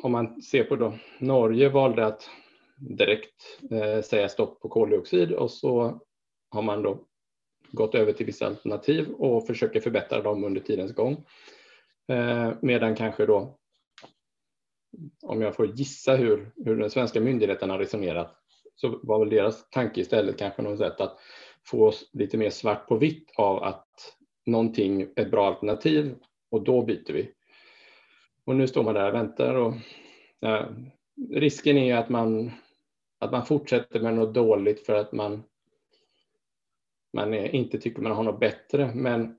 Speaker 4: om man ser på då, Norge valde att direkt eh, säga stopp på koldioxid och så har man då gått över till vissa alternativ och försöker förbättra dem under tidens gång. Eh, medan kanske då, om jag får gissa hur, hur den svenska myndigheten har resonerat, så var väl deras tanke istället kanske något sätt att få lite mer svart på vitt av att någonting är ett bra alternativ och då byter vi. Och nu står man där och väntar och ja, risken är att man att man fortsätter med något dåligt för att man, man inte tycker man har något bättre. Men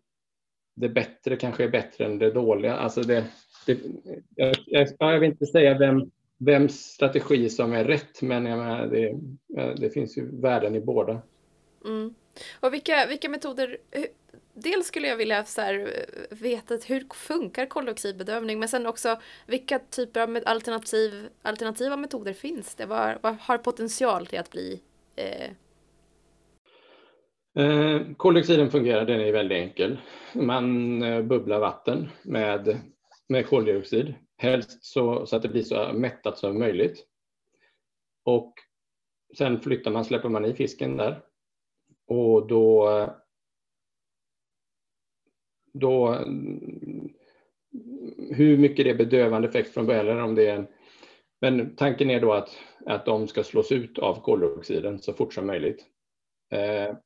Speaker 4: det bättre kanske är bättre än det dåliga. Alltså det, det jag, jag, jag, vill inte säga vem, vems strategi som är rätt, men jag menar, det, det finns ju värden i båda.
Speaker 2: Mm. Och vilka, vilka metoder, dels skulle jag vilja så här, eh, veta hur funkar koldioxidbedövning men sen också vilka typer av alternativ, alternativa metoder finns det? Vad, vad har potential till att bli? Eh...
Speaker 4: Eh, koldioxiden fungerar, den är väldigt enkel. Man eh, bubblar vatten med, med koldioxid, helst så, så att det blir så mättat som möjligt. Och sen flyttar man, släpper man i fisken där och då då hur mycket det är bedövande effekt från början eller om det är en, men tanken är då att, att de ska slås ut av koldioxiden så fort som möjligt. Eh,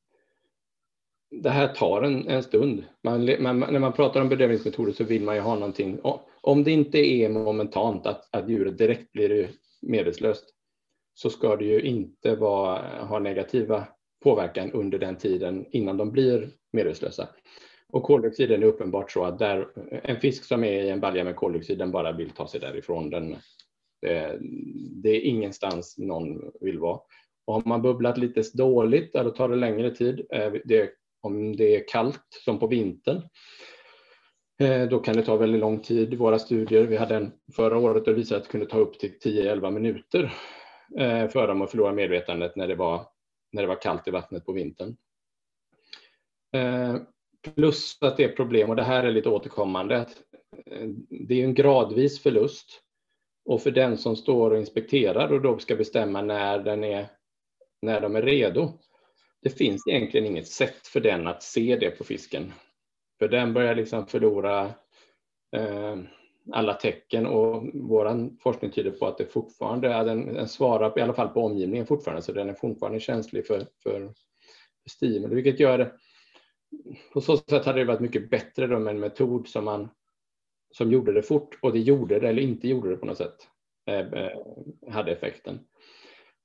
Speaker 4: det här tar en, en stund. Man, man, när man pratar om bedövningsmetoder så vill man ju ha någonting. Om det inte är momentant att, att djuret direkt blir medvetslöst så ska det ju inte vara, ha negativa påverkan under den tiden innan de blir medvetslösa. Och koldioxiden är uppenbart så att där, en fisk som är i en balja med koldioxid, den bara vill ta sig därifrån. Den, det, det är ingenstans någon vill vara. Och har man bubblat lite dåligt, då tar det längre tid. Eh, det, om det är kallt, som på vintern, eh, då kan det ta väldigt lång tid. I våra studier, vi hade en förra året och visade att det kunde ta upp till 10-11 minuter eh, för dem att förlora medvetandet när det, var, när det var kallt i vattnet på vintern. Eh, plus att det är problem, och det här är lite återkommande, att det är en gradvis förlust. Och för den som står och inspekterar och då ska bestämma när, den är, när de är redo, det finns egentligen inget sätt för den att se det på fisken. För den börjar liksom förlora eh, alla tecken och vår forskning tyder på att det fortfarande är, den, den svarar i alla fall på omgivningen fortfarande, så den är fortfarande känslig för, för stimuli, vilket gör det på så sätt hade det varit mycket bättre då med en metod som, man, som gjorde det fort och det gjorde det eller inte gjorde det på något sätt eh, eh, hade effekten.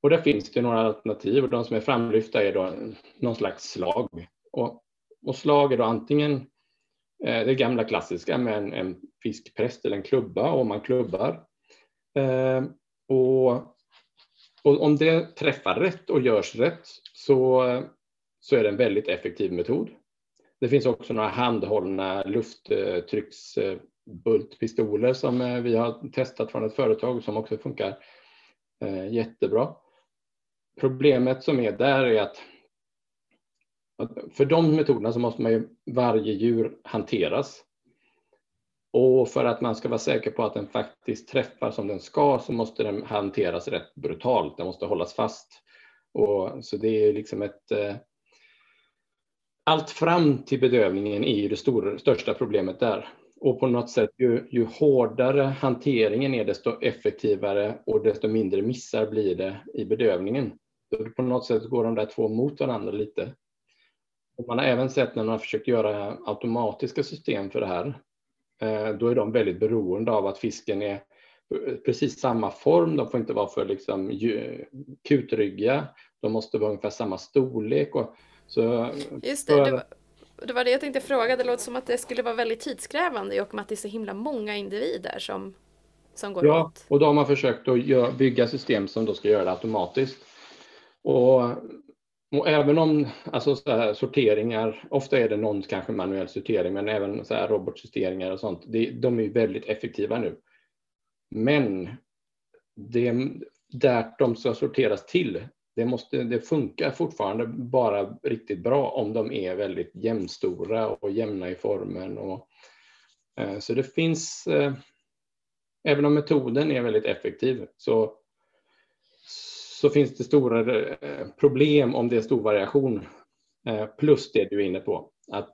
Speaker 4: Och där finns det några alternativ och de som är framlyfta är då någon slags slag. Och, och slag är då antingen eh, det gamla klassiska med en, en fiskpräst eller en klubba och man klubbar. Eh, och, och om det träffar rätt och görs rätt så, så är det en väldigt effektiv metod. Det finns också några handhållna lufttrycksbultpistoler som eh, vi har testat från ett företag som också funkar eh, jättebra. Problemet som är där är att för de metoderna så måste man ju varje djur hanteras. Och för att man ska vara säker på att den faktiskt träffar som den ska så måste den hanteras rätt brutalt. Den måste hållas fast. Och, så det är liksom ett, eh, allt fram till bedövningen är ju det stora, största problemet där. Och på något sätt, ju, ju hårdare hanteringen är, desto effektivare och desto mindre missar blir det i bedövningen. På något sätt går de där två mot varandra lite. Och man har även sett när man har försökt göra automatiska system för det här, eh, då är de väldigt beroende av att fisken är precis samma form, de får inte vara för liksom, kutryggiga, de måste vara ungefär samma storlek. Och, så,
Speaker 2: Just det, för... det, var, det var det jag tänkte fråga, det låter som att det skulle vara väldigt tidskrävande och med att det är så himla många individer som, som går
Speaker 4: Ja, åt. och då har man försökt att bygga system som då ska göra det automatiskt. Och och även om alltså så här, sorteringar, ofta är det någon kanske manuell sortering, men även så här robotjusteringar och sånt, det, de är väldigt effektiva nu. Men det, där de ska sorteras till, det, måste, det funkar fortfarande bara riktigt bra om de är väldigt jämnstora och jämna i formen. Och, eh, så det finns, eh, även om metoden är väldigt effektiv, så så finns det stora eh, problem om det är stor variation. Eh, plus det du är inne på, att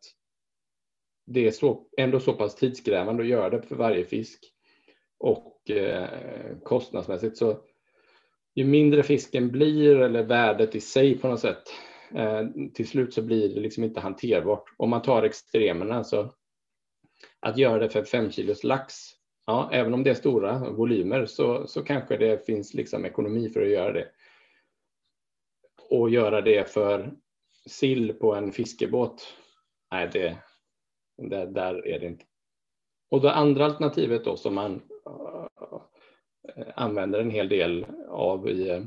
Speaker 4: det är så, ändå så pass tidskrävande att göra det för varje fisk. Och eh, kostnadsmässigt så ju mindre fisken blir eller värdet i sig på något sätt, eh, till slut så blir det liksom inte hanterbart. Om man tar extremerna, så att göra det för 5 kilos lax ja, även om det är stora volymer så, så kanske det finns liksom ekonomi för att göra det. Och göra det för sill på en fiskebåt, nej, det, det, där är det inte. Och det andra alternativet då som man eh, använder en hel del av i äh,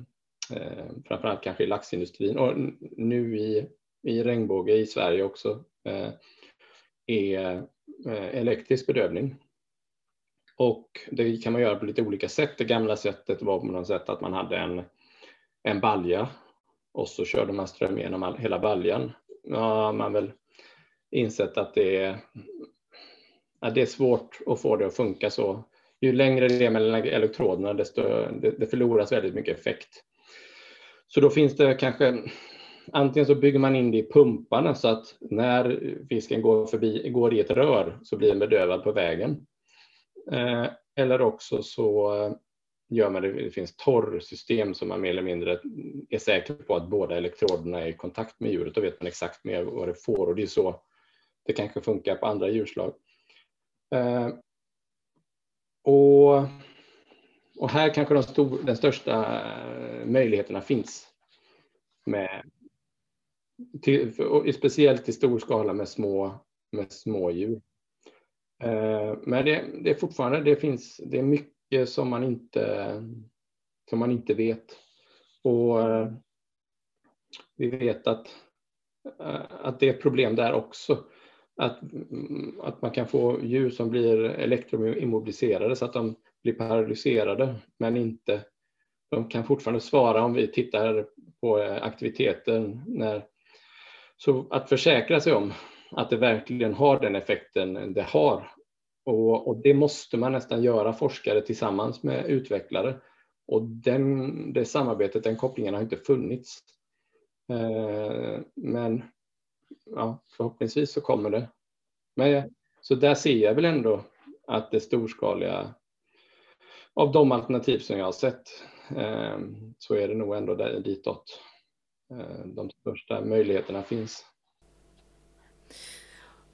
Speaker 4: framförallt kanske i laxindustrin och nu i, i regnbåge i Sverige också eh, är elektrisk bedövning. Och det kan man göra på lite olika sätt. Det gamla sättet var på något sätt att man hade en, en balja och så körde man ström genom all, hela baljan. Ja, man väl insett att det är, ja, det är svårt att få det att funka så. Ju längre det är mellan elektroderna desto det, det förloras väldigt mycket effekt. Så då finns det kanske antingen så bygger man in det i pumparna så att när fisken går, förbi, går i ett rör så blir den bedövad på vägen. Eh, eller också så eh, gör man det, det finns torrsystem som man mer eller mindre är säker på att båda elektroderna är i kontakt med djuret. Då vet man exakt mer vad det får och det är så det kanske funkar på andra djurslag. Eh, och, och här kanske de stor, den största eh, möjligheterna finns. Med, till, speciellt i stor skala med små, med små djur. Eh, men det, det, är fortfarande, det finns, det är mycket som man inte, som man inte vet. Och eh, vi vet att, eh, att det är problem där också. Att, mm, att man kan få djur som blir elektroimmobiliserade så att de blir paralyserade men inte de kan fortfarande svara om vi tittar på aktiviteten. När, så att försäkra sig om att det verkligen har den effekten det har. Och, och, det måste man nästan göra, forskare tillsammans med utvecklare. Och den, det samarbetet, den kopplingen har inte funnits. Eh, men ja, förhoppningsvis så kommer det. Men, så där ser jag väl ändå att det storskaliga, av de alternativ som jag har sett, eh, så är det nog ändå där ditåt eh, de största möjligheterna finns.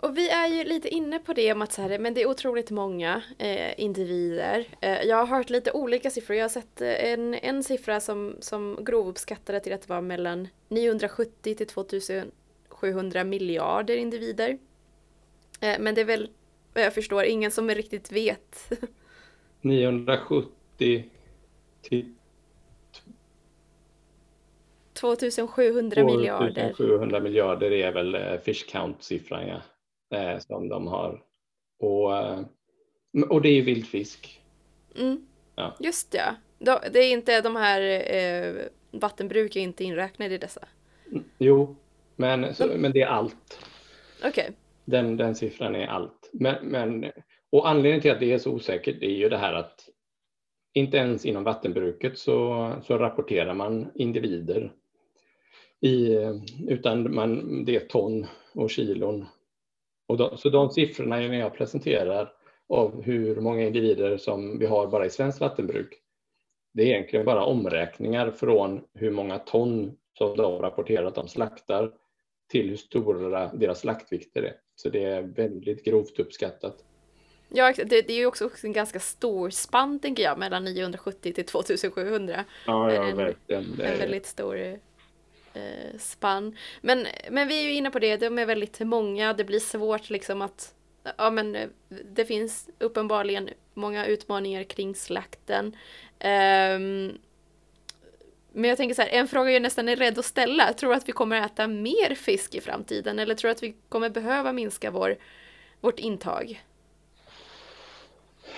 Speaker 2: Och vi är ju lite inne på det om att så här, men det är otroligt många eh, individer. Eh, jag har hört lite olika siffror. Jag har sett eh, en, en siffra som, som grovuppskattade till att det var mellan 970 till 2700 miljarder individer. Eh, men det är väl vad jag förstår ingen som riktigt vet.
Speaker 4: 970 till
Speaker 2: 2700 miljarder.
Speaker 4: 2700 miljarder är väl eh, fish count-siffran ja. Eh, som de har. Och, eh, och det är vildfisk.
Speaker 2: Mm. Ja. Just ja. Det är inte de här eh, vattenbruk är inte inräknade i dessa?
Speaker 4: Mm, jo, men, så, men det är allt.
Speaker 2: Okej. Okay.
Speaker 4: Den, den siffran är allt. Men, men, och anledningen till att det är så osäkert är ju det här att inte ens inom vattenbruket så, så rapporterar man individer. I, utan man, det är ton och kilon och då, så de siffrorna när jag presenterar av hur många individer som vi har bara i svenskt vattenbruk, det är egentligen bara omräkningar från hur många ton som de rapporterar att de slaktar till hur stora deras slaktvikter är. Så det är väldigt grovt uppskattat.
Speaker 2: Ja, det, det är ju också en ganska stor spann tänker jag, mellan 970 till 2700.
Speaker 4: Ja, ja
Speaker 2: en,
Speaker 4: verkligen.
Speaker 2: En väldigt stor eh, spann. Men, men vi är ju inne på det, de är väldigt många, det blir svårt liksom att Ja men eh, det finns uppenbarligen många utmaningar kring slakten. Um, men jag tänker så här, en fråga jag nästan är rädd att ställa. Tror du att vi kommer äta mer fisk i framtiden eller tror du att vi kommer behöva minska vår, vårt intag?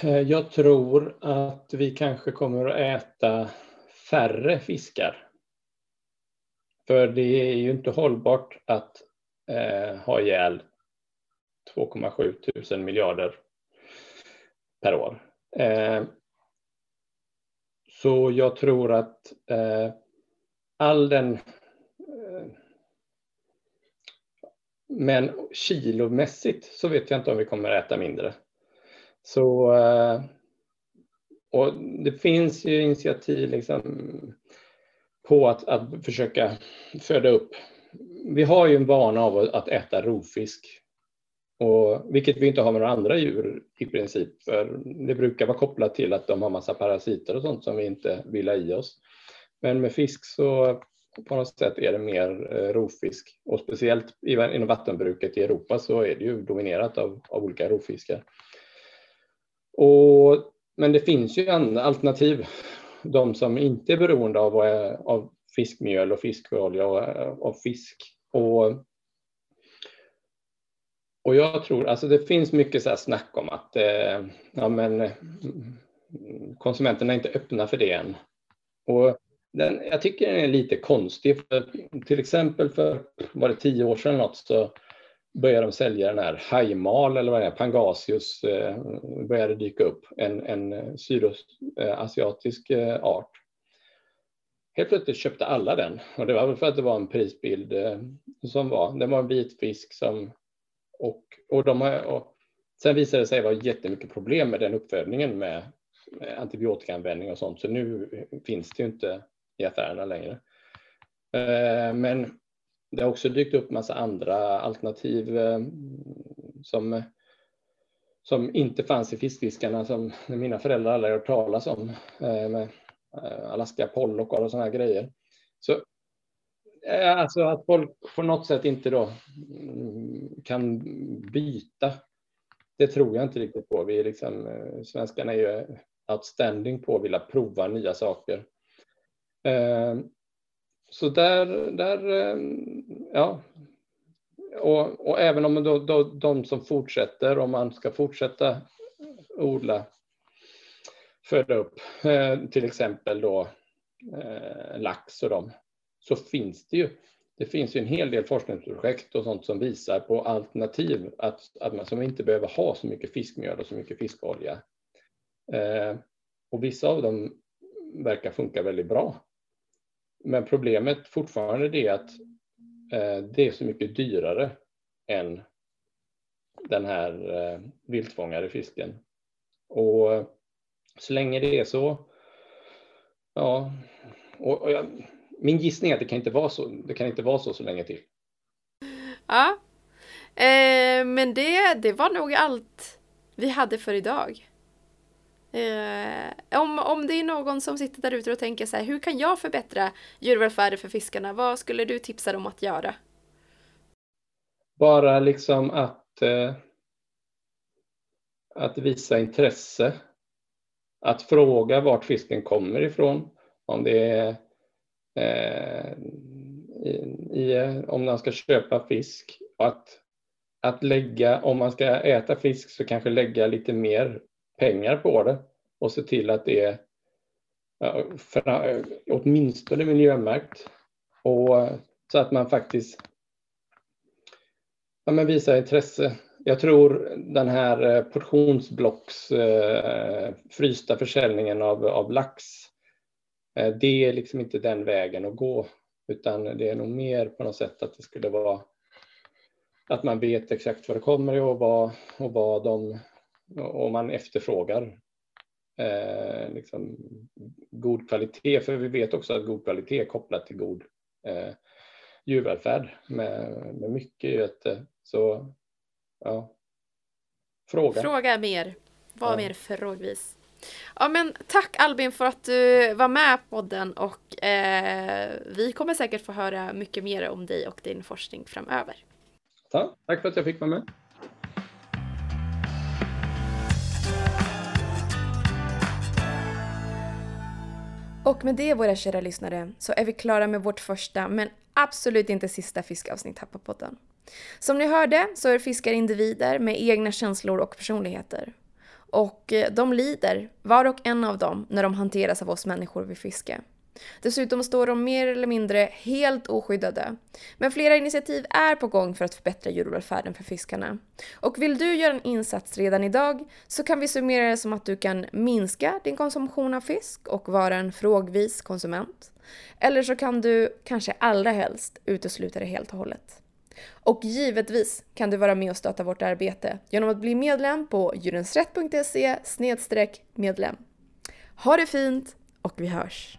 Speaker 4: Eh, jag tror att vi kanske kommer att äta färre fiskar. För det är ju inte hållbart att eh, ha ihjäl 2,7 tusen miljarder per år. Eh, så jag tror att eh, all den eh, men kilomässigt så vet jag inte om vi kommer att äta mindre. Så, eh, och det finns ju initiativ liksom på att, att försöka föda upp. Vi har ju en vana av att äta rovfisk och, vilket vi inte har med några andra djur i princip. För det brukar vara kopplat till att de har massa parasiter och sånt som vi inte vill ha i oss. Men med fisk så på något sätt är det mer eh, rovfisk. Och speciellt inom vattenbruket i Europa så är det ju dominerat av, av olika rovfiskar. Och, men det finns ju en alternativ. De som inte är beroende av, eh, av fiskmjöl och fiskolja och eh, och fisk. Och och jag tror, alltså det finns mycket så här snack om att eh, ja, men, mm, konsumenterna är inte öppna för det än. Och den, jag tycker den är lite konstig. För, till exempel för var det tio år sedan något så började de sälja den här hajmal eller vad det är, Pangasius eh, började dyka upp, en, en sydostasiatisk eh, art. Helt plötsligt köpte alla den och det var väl för att det var en prisbild eh, som var. Det var en vit fisk som och, och, de har, och sen visade det sig vara jättemycket problem med den uppfödningen med, med antibiotikaanvändning och sånt, så nu finns det ju inte i affärerna längre. Eh, men det har också dykt upp massa andra alternativ eh, som, som inte fanns i fiskfiskarna som mina föräldrar aldrig hört talas om. Eh, med eh, Alaska pollock och sådana här grejer. Så alltså att folk på något sätt inte då mm, kan byta. Det tror jag inte riktigt på. Vi är liksom, svenskarna är ju outstanding på att vilja prova nya saker. Så där, där eh, ja. Och, och även om då, då, de som fortsätter, om man ska fortsätta odla, föda upp eh, till exempel då eh, lax och dem, så finns det ju det finns ju en hel del forskningsprojekt och sånt som visar på alternativ, att, att man som inte behöver ha så mycket fiskmjöl och så mycket fiskolja. Eh, och vissa av dem verkar funka väldigt bra. Men problemet fortfarande är att eh, det är så mycket dyrare än den här eh, viltfångade fisken. Och så länge det är så, ja, och, och jag, min gissning är att det kan inte vara så, det kan inte vara så så länge till.
Speaker 2: Ja, eh, men det, det var nog allt vi hade för idag. Eh, om, om det är någon som sitter där ute och tänker så här, hur kan jag förbättra djurvälfärden för fiskarna? Vad skulle du tipsa dem att göra?
Speaker 4: Bara liksom att, eh, att visa intresse. Att fråga vart fisken kommer ifrån. Om det är Eh, i, i, om man ska köpa fisk. Att, att lägga, om man ska äta fisk så kanske lägga lite mer pengar på det och se till att det är för, eh, åtminstone miljömärkt. Och, eh, så att man faktiskt ja, men visar intresse. Jag tror den här eh, portionsblocks eh, frysta försäljningen av, av lax Eh, det är liksom inte den vägen att gå, utan det är nog mer på något sätt att det skulle vara att man vet exakt vad det kommer och vad, och vad de, och man efterfrågar eh, liksom god kvalitet, för vi vet också att god kvalitet är kopplat till god eh, djurvälfärd med, med mycket det. Så ja, fråga.
Speaker 2: Fråga mer. Var
Speaker 4: Ja.
Speaker 2: mer frågvis. Ja men tack Albin för att du var med på podden och eh, vi kommer säkert få höra mycket mer om dig och din forskning framöver.
Speaker 4: Ja, tack för att jag fick vara med.
Speaker 2: Och med det våra kära lyssnare så är vi klara med vårt första men absolut inte sista fiskavsnitt här på podden. Som ni hörde så är fiskar individer med egna känslor och personligheter. Och eh, de lider, var och en av dem, när de hanteras av oss människor vid fiske. Dessutom står de mer eller mindre helt oskyddade. Men flera initiativ är på gång för att förbättra djurvälfärden för fiskarna. Och vill du göra en insats redan idag så kan vi summera det som att du kan minska din konsumtion av fisk och vara en frågvis konsument. Eller så kan du kanske allra helst utesluta det helt och hållet. Och givetvis kan du vara med och stötta vårt arbete genom att bli medlem på djurensrätt.se medlem. Ha det fint och vi hörs!